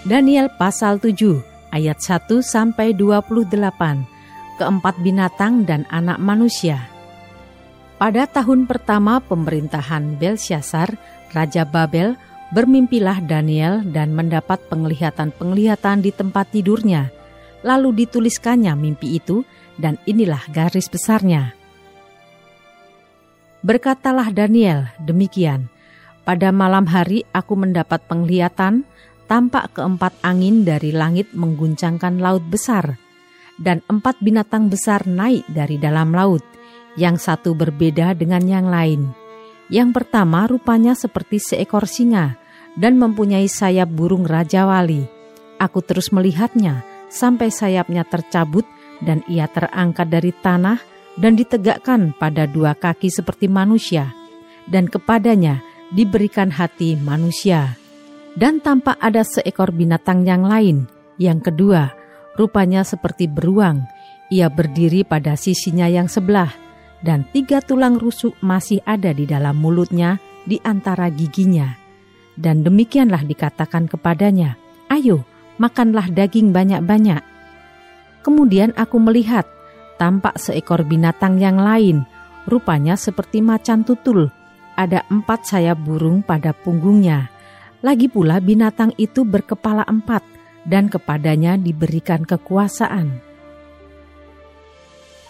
Daniel pasal 7 ayat 1 sampai 28. Keempat binatang dan anak manusia. Pada tahun pertama pemerintahan Belshazzar, Raja Babel, bermimpilah Daniel dan mendapat penglihatan-penglihatan di tempat tidurnya. Lalu dituliskannya mimpi itu dan inilah garis besarnya. Berkatalah Daniel, demikian, pada malam hari aku mendapat penglihatan, tampak keempat angin dari langit mengguncangkan laut besar, dan empat binatang besar naik dari dalam laut, yang satu berbeda dengan yang lain. Yang pertama rupanya seperti seekor singa dan mempunyai sayap burung raja wali. Aku terus melihatnya sampai sayapnya tercabut dan ia terangkat dari tanah dan ditegakkan pada dua kaki seperti manusia, dan kepadanya diberikan hati manusia dan tampak ada seekor binatang yang lain. Yang kedua, rupanya seperti beruang. Ia berdiri pada sisinya yang sebelah, dan tiga tulang rusuk masih ada di dalam mulutnya di antara giginya. Dan demikianlah dikatakan kepadanya, Ayo, makanlah daging banyak-banyak. Kemudian aku melihat, tampak seekor binatang yang lain, rupanya seperti macan tutul. Ada empat sayap burung pada punggungnya, lagi pula binatang itu berkepala empat dan kepadanya diberikan kekuasaan.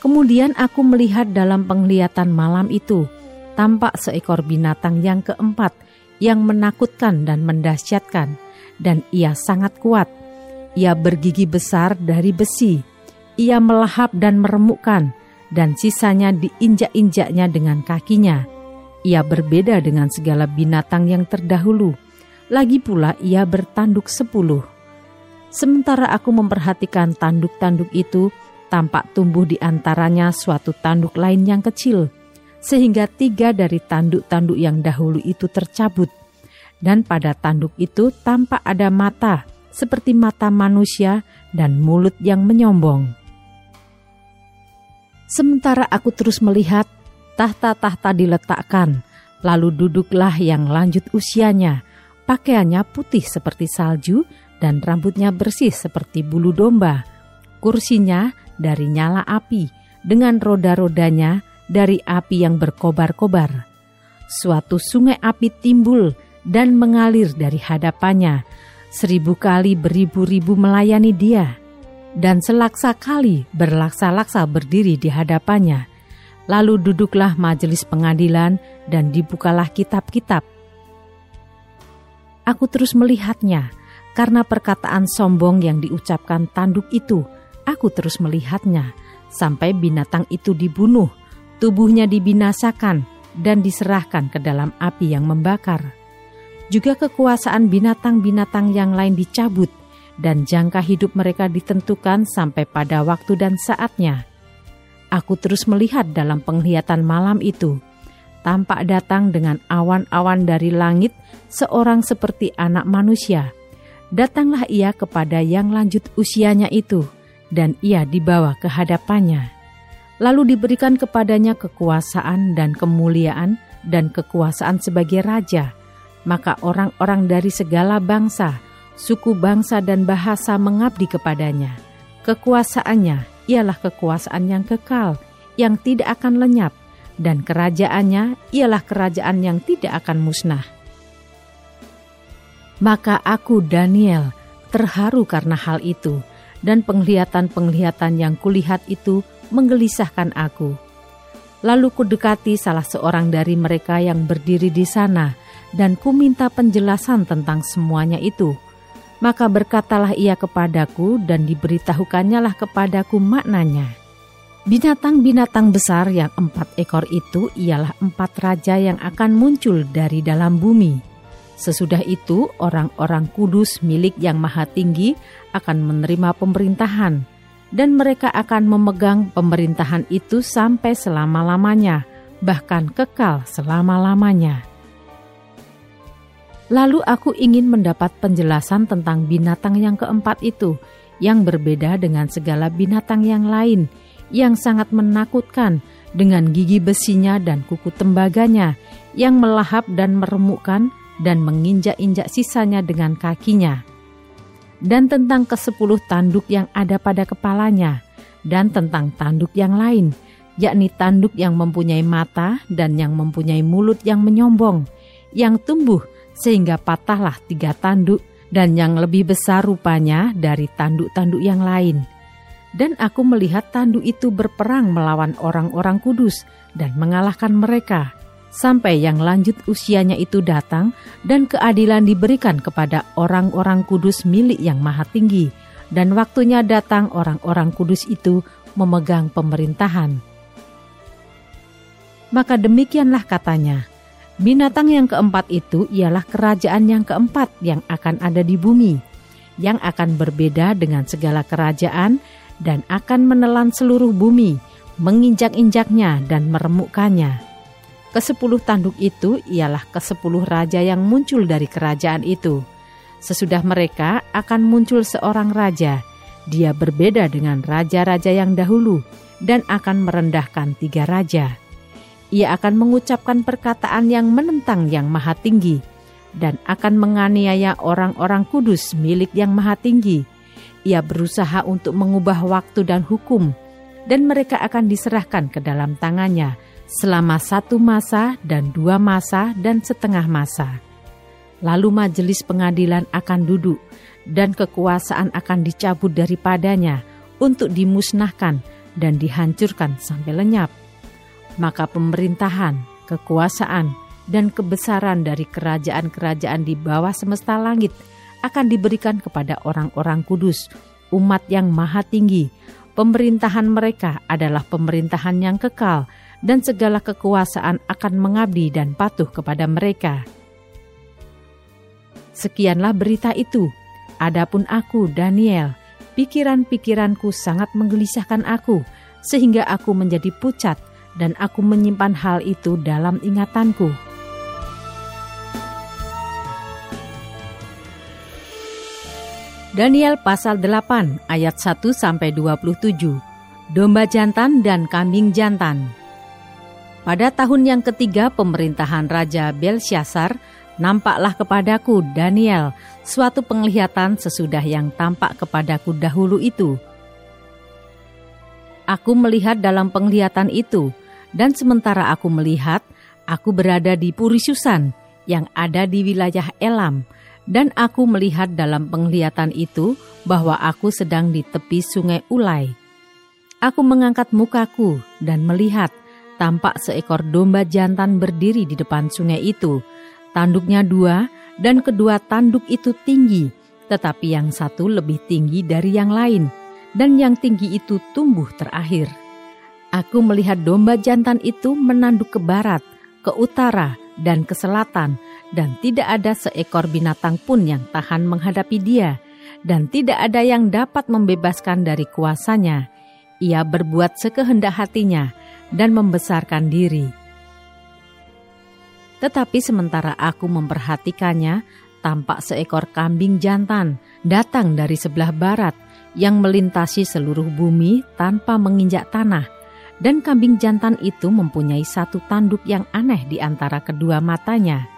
Kemudian aku melihat dalam penglihatan malam itu, tampak seekor binatang yang keempat yang menakutkan dan mendahsyatkan, dan ia sangat kuat. Ia bergigi besar dari besi, ia melahap dan meremukkan, dan sisanya diinjak-injaknya dengan kakinya. Ia berbeda dengan segala binatang yang terdahulu lagi pula ia bertanduk sepuluh. Sementara aku memperhatikan tanduk-tanduk itu, tampak tumbuh di antaranya suatu tanduk lain yang kecil, sehingga tiga dari tanduk-tanduk yang dahulu itu tercabut. Dan pada tanduk itu tampak ada mata, seperti mata manusia dan mulut yang menyombong. Sementara aku terus melihat, tahta-tahta diletakkan, lalu duduklah yang lanjut usianya, Pakaiannya putih seperti salju dan rambutnya bersih seperti bulu domba. Kursinya dari nyala api, dengan roda-rodanya dari api yang berkobar-kobar. Suatu sungai api timbul dan mengalir dari hadapannya. Seribu kali beribu-ribu melayani dia. Dan selaksa kali berlaksa-laksa berdiri di hadapannya. Lalu duduklah majelis pengadilan dan dibukalah kitab-kitab Aku terus melihatnya, karena perkataan sombong yang diucapkan tanduk itu, aku terus melihatnya, sampai binatang itu dibunuh, tubuhnya dibinasakan, dan diserahkan ke dalam api yang membakar. Juga kekuasaan binatang-binatang yang lain dicabut, dan jangka hidup mereka ditentukan sampai pada waktu dan saatnya. Aku terus melihat dalam penglihatan malam itu, tampak datang dengan awan-awan dari langit seorang seperti anak manusia. Datanglah ia kepada yang lanjut usianya itu, dan ia dibawa ke hadapannya. Lalu diberikan kepadanya kekuasaan dan kemuliaan dan kekuasaan sebagai raja. Maka orang-orang dari segala bangsa, suku bangsa dan bahasa mengabdi kepadanya. Kekuasaannya ialah kekuasaan yang kekal, yang tidak akan lenyap, dan kerajaannya ialah kerajaan yang tidak akan musnah. Maka aku, Daniel, terharu karena hal itu, dan penglihatan-penglihatan yang kulihat itu menggelisahkan aku. Lalu kudekati salah seorang dari mereka yang berdiri di sana, dan ku minta penjelasan tentang semuanya itu. Maka berkatalah ia kepadaku dan diberitahukannya lah kepadaku maknanya. Binatang-binatang besar yang empat ekor itu ialah empat raja yang akan muncul dari dalam bumi. Sesudah itu, orang-orang kudus milik Yang Maha Tinggi akan menerima pemerintahan, dan mereka akan memegang pemerintahan itu sampai selama-lamanya, bahkan kekal selama-lamanya. Lalu aku ingin mendapat penjelasan tentang binatang yang keempat itu, yang berbeda dengan segala binatang yang lain, yang sangat menakutkan dengan gigi besinya dan kuku tembaganya, yang melahap dan meremukkan dan menginjak-injak sisanya dengan kakinya. Dan tentang kesepuluh tanduk yang ada pada kepalanya, dan tentang tanduk yang lain, yakni tanduk yang mempunyai mata dan yang mempunyai mulut yang menyombong, yang tumbuh sehingga patahlah tiga tanduk dan yang lebih besar rupanya dari tanduk-tanduk yang lain. Dan aku melihat tanduk itu berperang melawan orang-orang kudus dan mengalahkan mereka, sampai yang lanjut usianya itu datang dan keadilan diberikan kepada orang-orang kudus milik yang maha tinggi, dan waktunya datang orang-orang kudus itu memegang pemerintahan. Maka demikianlah katanya, Binatang yang keempat itu ialah kerajaan yang keempat yang akan ada di bumi, yang akan berbeda dengan segala kerajaan dan akan menelan seluruh bumi, menginjak-injaknya dan meremukkannya. Kesepuluh tanduk itu ialah kesepuluh raja yang muncul dari kerajaan itu. Sesudah mereka akan muncul seorang raja, dia berbeda dengan raja-raja yang dahulu dan akan merendahkan tiga raja ia akan mengucapkan perkataan yang menentang yang maha tinggi dan akan menganiaya orang-orang kudus milik yang maha tinggi. Ia berusaha untuk mengubah waktu dan hukum, dan mereka akan diserahkan ke dalam tangannya selama satu masa dan dua masa dan setengah masa. Lalu majelis pengadilan akan duduk, dan kekuasaan akan dicabut daripadanya untuk dimusnahkan dan dihancurkan sampai lenyap maka pemerintahan, kekuasaan, dan kebesaran dari kerajaan-kerajaan di bawah semesta langit akan diberikan kepada orang-orang kudus, umat yang maha tinggi. Pemerintahan mereka adalah pemerintahan yang kekal, dan segala kekuasaan akan mengabdi dan patuh kepada mereka. Sekianlah berita itu. Adapun aku, Daniel, pikiran-pikiranku sangat menggelisahkan aku, sehingga aku menjadi pucat dan aku menyimpan hal itu dalam ingatanku. Daniel pasal 8 ayat 1 sampai 27. Domba jantan dan kambing jantan. Pada tahun yang ketiga pemerintahan Raja Belshazzar, nampaklah kepadaku Daniel suatu penglihatan sesudah yang tampak kepadaku dahulu itu. Aku melihat dalam penglihatan itu dan sementara aku melihat, aku berada di Purisusan yang ada di wilayah Elam, dan aku melihat dalam penglihatan itu bahwa aku sedang di tepi sungai Ulai. Aku mengangkat mukaku dan melihat tampak seekor domba jantan berdiri di depan sungai itu. Tanduknya dua, dan kedua tanduk itu tinggi, tetapi yang satu lebih tinggi dari yang lain, dan yang tinggi itu tumbuh terakhir. Aku melihat domba jantan itu menanduk ke barat, ke utara, dan ke selatan, dan tidak ada seekor binatang pun yang tahan menghadapi dia, dan tidak ada yang dapat membebaskan dari kuasanya. Ia berbuat sekehendak hatinya dan membesarkan diri. Tetapi sementara aku memperhatikannya, tampak seekor kambing jantan datang dari sebelah barat yang melintasi seluruh bumi tanpa menginjak tanah dan kambing jantan itu mempunyai satu tanduk yang aneh di antara kedua matanya.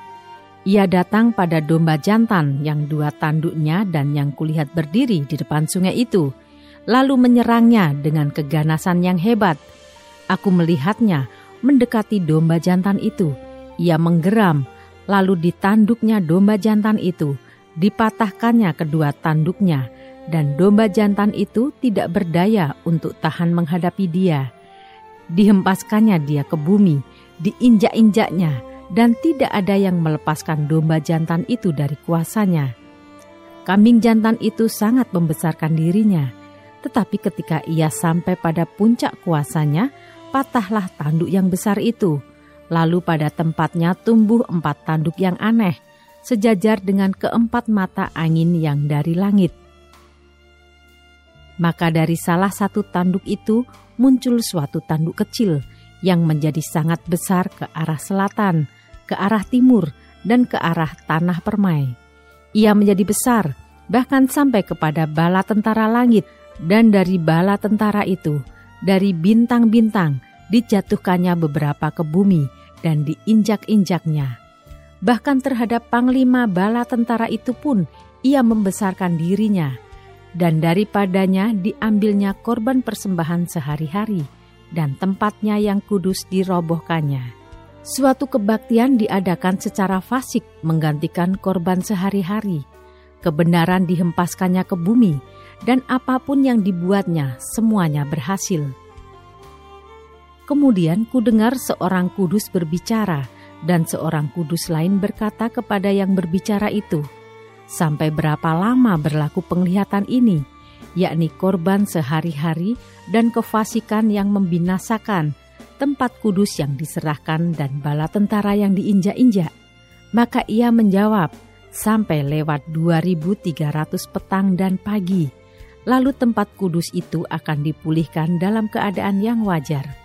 Ia datang pada domba jantan yang dua tanduknya dan yang kulihat berdiri di depan sungai itu, lalu menyerangnya dengan keganasan yang hebat. Aku melihatnya mendekati domba jantan itu. Ia menggeram, lalu ditanduknya domba jantan itu, dipatahkannya kedua tanduknya, dan domba jantan itu tidak berdaya untuk tahan menghadapi dia dihempaskannya dia ke bumi, diinjak-injaknya, dan tidak ada yang melepaskan domba jantan itu dari kuasanya. Kambing jantan itu sangat membesarkan dirinya, tetapi ketika ia sampai pada puncak kuasanya, patahlah tanduk yang besar itu. Lalu pada tempatnya tumbuh empat tanduk yang aneh, sejajar dengan keempat mata angin yang dari langit. Maka dari salah satu tanduk itu muncul suatu tanduk kecil yang menjadi sangat besar ke arah selatan, ke arah timur, dan ke arah tanah permai. Ia menjadi besar, bahkan sampai kepada bala tentara langit, dan dari bala tentara itu, dari bintang-bintang, dijatuhkannya beberapa ke bumi dan diinjak-injaknya. Bahkan terhadap panglima bala tentara itu pun ia membesarkan dirinya, dan daripadanya diambilnya korban persembahan sehari-hari, dan tempatnya yang kudus dirobohkannya. Suatu kebaktian diadakan secara fasik menggantikan korban sehari-hari. Kebenaran dihempaskannya ke bumi, dan apa pun yang dibuatnya semuanya berhasil. Kemudian kudengar seorang kudus berbicara, dan seorang kudus lain berkata kepada yang berbicara itu, "Sampai berapa lama berlaku penglihatan ini, yakni korban sehari-hari dan kefasikan yang membinasakan, tempat kudus yang diserahkan dan bala tentara yang diinjak-injak?" Maka ia menjawab, "Sampai lewat 2300 petang dan pagi." Lalu tempat kudus itu akan dipulihkan dalam keadaan yang wajar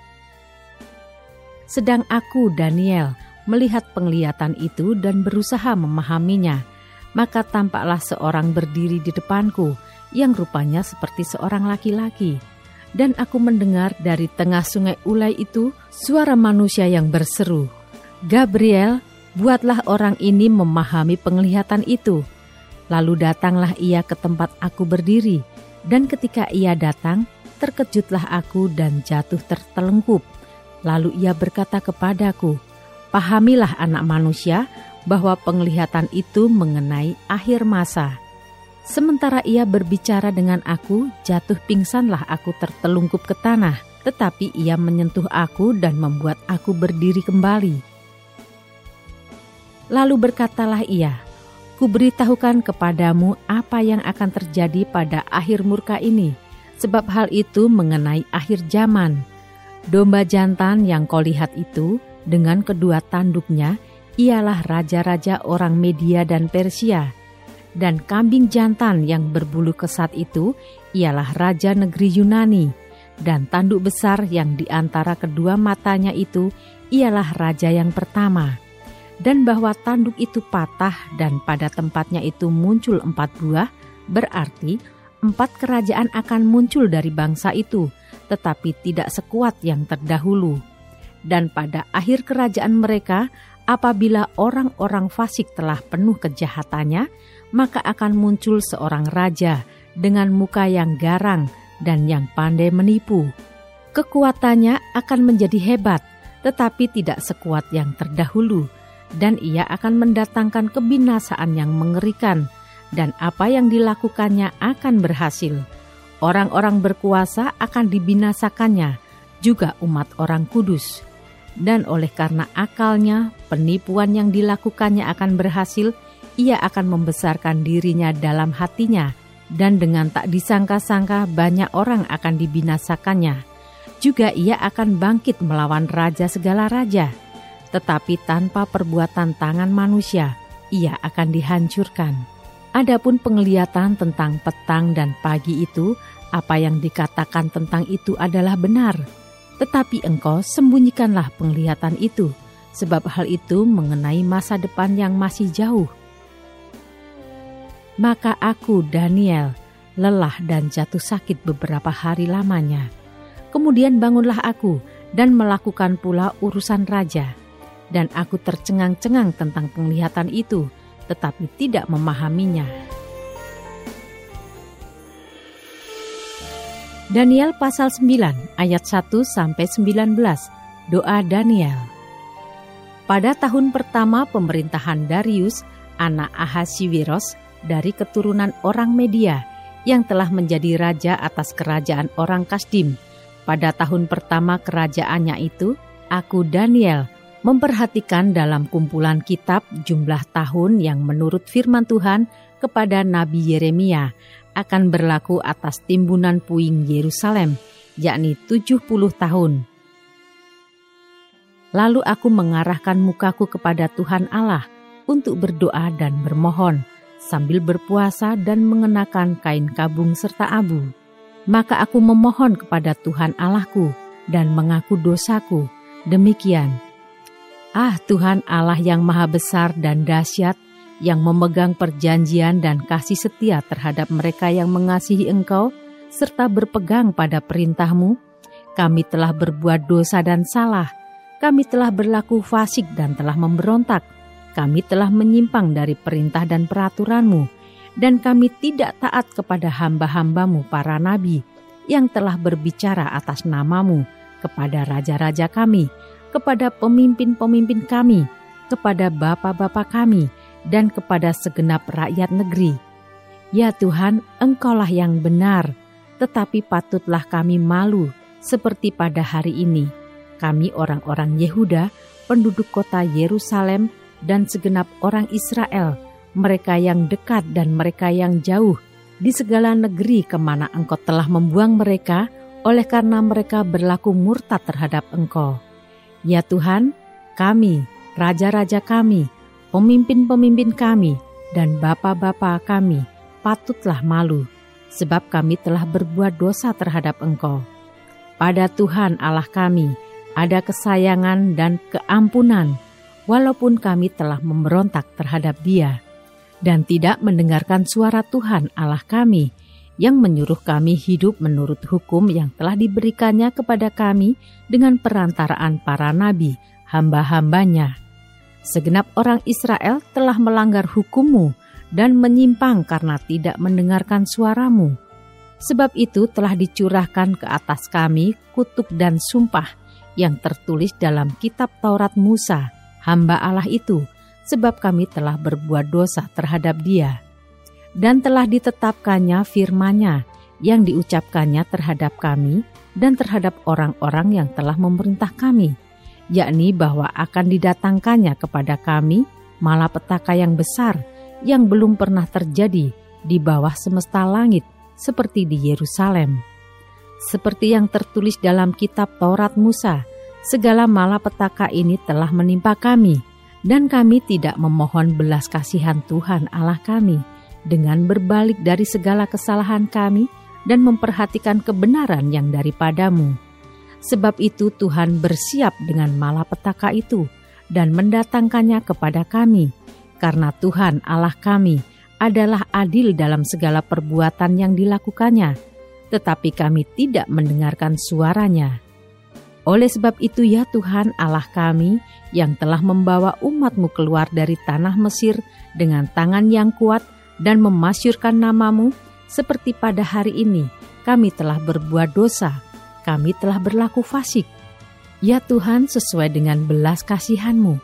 sedang aku, Daniel, melihat penglihatan itu dan berusaha memahaminya, maka tampaklah seorang berdiri di depanku yang rupanya seperti seorang laki-laki. Dan aku mendengar dari tengah sungai Ulai itu suara manusia yang berseru, Gabriel, buatlah orang ini memahami penglihatan itu. Lalu datanglah ia ke tempat aku berdiri, dan ketika ia datang, terkejutlah aku dan jatuh tertelengkup Lalu ia berkata kepadaku, Pahamilah anak manusia bahwa penglihatan itu mengenai akhir masa. Sementara ia berbicara dengan aku, jatuh pingsanlah aku tertelungkup ke tanah, tetapi ia menyentuh aku dan membuat aku berdiri kembali. Lalu berkatalah ia, Kuberitahukan kepadamu apa yang akan terjadi pada akhir murka ini, sebab hal itu mengenai akhir zaman.' Domba jantan yang kau lihat itu dengan kedua tanduknya ialah raja-raja orang Media dan Persia. Dan kambing jantan yang berbulu kesat itu ialah raja negeri Yunani. Dan tanduk besar yang di antara kedua matanya itu ialah raja yang pertama. Dan bahwa tanduk itu patah dan pada tempatnya itu muncul empat buah, berarti empat kerajaan akan muncul dari bangsa itu tetapi tidak sekuat yang terdahulu. Dan pada akhir kerajaan mereka, apabila orang-orang fasik telah penuh kejahatannya, maka akan muncul seorang raja dengan muka yang garang dan yang pandai menipu. Kekuatannya akan menjadi hebat, tetapi tidak sekuat yang terdahulu, dan ia akan mendatangkan kebinasaan yang mengerikan, dan apa yang dilakukannya akan berhasil Orang-orang berkuasa akan dibinasakannya, juga umat orang kudus. Dan oleh karena akalnya, penipuan yang dilakukannya akan berhasil, ia akan membesarkan dirinya dalam hatinya, dan dengan tak disangka-sangka banyak orang akan dibinasakannya. Juga ia akan bangkit melawan raja segala raja, tetapi tanpa perbuatan tangan manusia, ia akan dihancurkan. Adapun penglihatan tentang petang dan pagi itu, apa yang dikatakan tentang itu adalah benar. Tetapi engkau sembunyikanlah penglihatan itu, sebab hal itu mengenai masa depan yang masih jauh. Maka aku, Daniel, lelah dan jatuh sakit beberapa hari lamanya. Kemudian bangunlah aku dan melakukan pula urusan raja. Dan aku tercengang-cengang tentang penglihatan itu, tetapi tidak memahaminya. Daniel pasal 9 ayat 1 sampai 19. Doa Daniel. Pada tahun pertama pemerintahan Darius, anak Ahasiwiros dari keturunan orang Media yang telah menjadi raja atas kerajaan orang Kasdim. Pada tahun pertama kerajaannya itu, aku Daniel memperhatikan dalam kumpulan kitab jumlah tahun yang menurut firman Tuhan kepada Nabi Yeremia akan berlaku atas timbunan puing Yerusalem, yakni 70 tahun. Lalu aku mengarahkan mukaku kepada Tuhan Allah, untuk berdoa dan bermohon, sambil berpuasa dan mengenakan kain kabung serta abu. Maka aku memohon kepada Tuhan Allahku dan mengaku dosaku. Demikian. Ah Tuhan Allah yang maha besar dan dahsyat, yang memegang perjanjian dan kasih setia terhadap mereka yang mengasihi Engkau, serta berpegang pada perintahmu, kami telah berbuat dosa dan salah, kami telah berlaku fasik dan telah memberontak, kami telah menyimpang dari perintah dan peraturanmu, dan kami tidak taat kepada hamba-hambamu para nabi yang telah berbicara atas namamu kepada raja-raja kami, kepada pemimpin-pemimpin kami, kepada bapak-bapak kami, dan kepada segenap rakyat negeri. Ya Tuhan, Engkaulah yang benar, tetapi patutlah kami malu seperti pada hari ini. Kami orang-orang Yehuda, penduduk kota Yerusalem, dan segenap orang Israel, mereka yang dekat dan mereka yang jauh, di segala negeri ke mana engkau telah membuang mereka, oleh karena mereka berlaku murtad terhadap engkau. Ya Tuhan, kami, raja-raja kami, pemimpin-pemimpin kami, dan bapa-bapa kami, patutlah malu sebab kami telah berbuat dosa terhadap Engkau. Pada Tuhan Allah kami ada kesayangan dan keampunan, walaupun kami telah memberontak terhadap Dia, dan tidak mendengarkan suara Tuhan Allah kami yang menyuruh kami hidup menurut hukum yang telah diberikannya kepada kami dengan perantaraan para nabi, hamba-hambanya. Segenap orang Israel telah melanggar hukummu dan menyimpang karena tidak mendengarkan suaramu. Sebab itu telah dicurahkan ke atas kami kutuk dan sumpah yang tertulis dalam kitab Taurat Musa, hamba Allah itu, sebab kami telah berbuat dosa terhadap dia. Dan telah ditetapkannya firmanya yang diucapkannya terhadap kami dan terhadap orang-orang yang telah memerintah kami, yakni bahwa akan didatangkannya kepada kami malapetaka yang besar, yang belum pernah terjadi di bawah semesta langit seperti di Yerusalem. Seperti yang tertulis dalam kitab Taurat Musa, segala malapetaka ini telah menimpa kami, dan kami tidak memohon belas kasihan Tuhan Allah kami dengan berbalik dari segala kesalahan kami dan memperhatikan kebenaran yang daripadamu. Sebab itu Tuhan bersiap dengan malapetaka itu dan mendatangkannya kepada kami, karena Tuhan Allah kami adalah adil dalam segala perbuatan yang dilakukannya, tetapi kami tidak mendengarkan suaranya. Oleh sebab itu ya Tuhan Allah kami yang telah membawa umatmu keluar dari tanah Mesir dengan tangan yang kuat dan memasyurkan namamu, seperti pada hari ini kami telah berbuat dosa, kami telah berlaku fasik. Ya Tuhan sesuai dengan belas kasihanmu,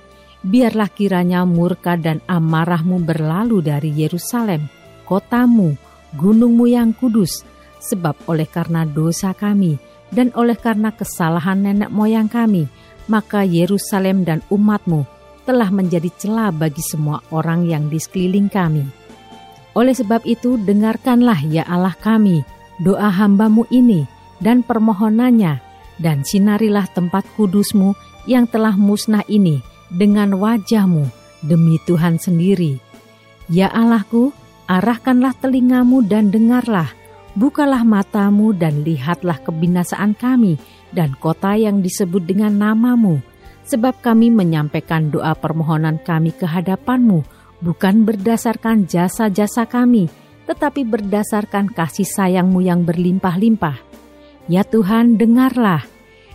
biarlah kiranya murka dan amarahmu berlalu dari Yerusalem, kotamu, gunungmu yang kudus, sebab oleh karena dosa kami dan oleh karena kesalahan nenek moyang kami, maka Yerusalem dan umatmu telah menjadi celah bagi semua orang yang di sekeliling kami. Oleh sebab itu dengarkanlah ya Allah kami, doa hambamu ini dan permohonannya, dan sinarilah tempat kudusmu yang telah musnah ini, dengan wajahmu demi Tuhan sendiri. Ya Allahku, arahkanlah telingamu dan dengarlah, bukalah matamu dan lihatlah kebinasaan kami dan kota yang disebut dengan namamu, sebab kami menyampaikan doa permohonan kami ke hadapanmu, bukan berdasarkan jasa-jasa kami, tetapi berdasarkan kasih sayangmu yang berlimpah-limpah. Ya Tuhan, dengarlah.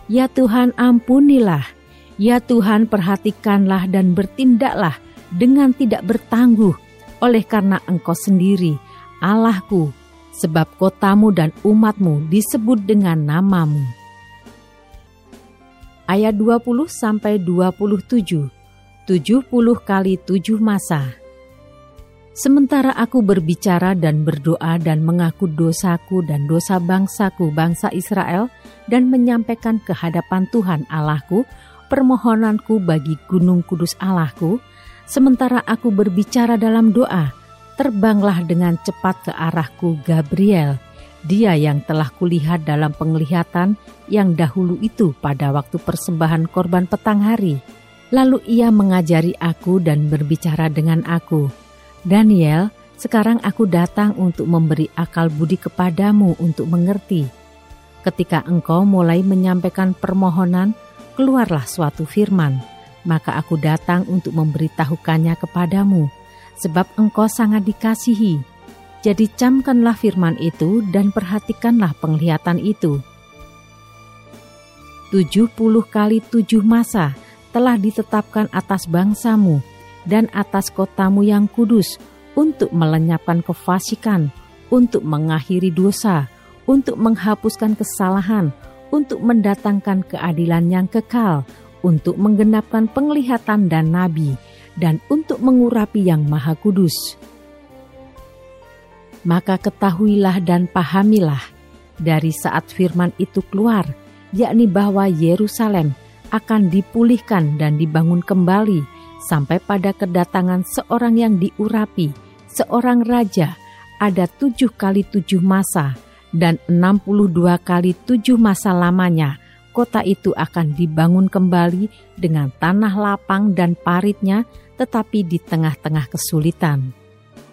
Ya Tuhan, ampunilah Ya Tuhan perhatikanlah dan bertindaklah dengan tidak bertangguh oleh karena engkau sendiri Allahku sebab kotamu dan umatmu disebut dengan namamu. Ayat 20 sampai 27. 70 kali 7 masa. Sementara aku berbicara dan berdoa dan mengaku dosaku dan dosa bangsaku bangsa Israel dan menyampaikan kehadapan Tuhan Allahku permohonanku bagi gunung kudus Allahku, sementara aku berbicara dalam doa, terbanglah dengan cepat ke arahku Gabriel, dia yang telah kulihat dalam penglihatan yang dahulu itu pada waktu persembahan korban petang hari. Lalu ia mengajari aku dan berbicara dengan aku, "Daniel, sekarang aku datang untuk memberi akal budi kepadamu untuk mengerti. Ketika engkau mulai menyampaikan permohonan, keluarlah suatu firman, maka aku datang untuk memberitahukannya kepadamu, sebab engkau sangat dikasihi. Jadi camkanlah firman itu dan perhatikanlah penglihatan itu." 70 kali tujuh masa telah ditetapkan atas bangsamu dan atas kotamu yang kudus untuk melenyapkan kefasikan, untuk mengakhiri dosa, untuk menghapuskan kesalahan, untuk mendatangkan keadilan yang kekal, untuk menggenapkan penglihatan dan nabi, dan untuk mengurapi yang maha kudus. Maka ketahuilah dan pahamilah dari saat firman itu keluar, yakni bahwa Yerusalem akan dipulihkan dan dibangun kembali sampai pada kedatangan seorang yang diurapi, seorang raja, ada tujuh kali tujuh masa dan enam puluh dua kali tujuh masa lamanya, kota itu akan dibangun kembali dengan tanah lapang dan paritnya, tetapi di tengah-tengah kesulitan.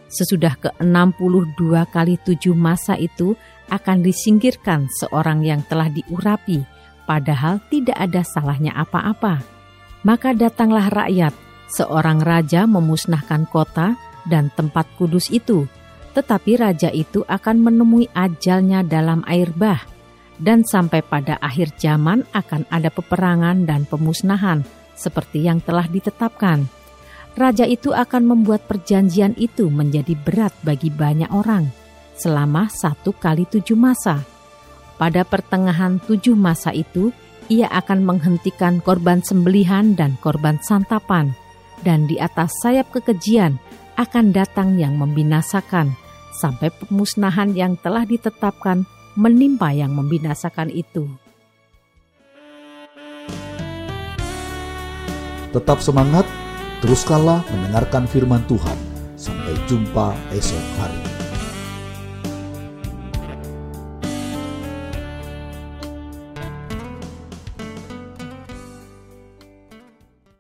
Sesudah ke enam puluh dua kali tujuh masa itu akan disingkirkan seorang yang telah diurapi, padahal tidak ada salahnya apa-apa. Maka datanglah rakyat, seorang raja memusnahkan kota dan tempat kudus itu, tetapi raja itu akan menemui ajalnya dalam air bah, dan sampai pada akhir zaman akan ada peperangan dan pemusnahan, seperti yang telah ditetapkan. Raja itu akan membuat perjanjian itu menjadi berat bagi banyak orang selama satu kali tujuh masa pada pertengahan tujuh masa itu, ia akan menghentikan korban sembelihan dan korban santapan, dan di atas sayap kekejian akan datang yang membinasakan, sampai pemusnahan yang telah ditetapkan menimpa yang membinasakan itu. Tetap semangat, teruskanlah mendengarkan firman Tuhan. Sampai jumpa esok hari.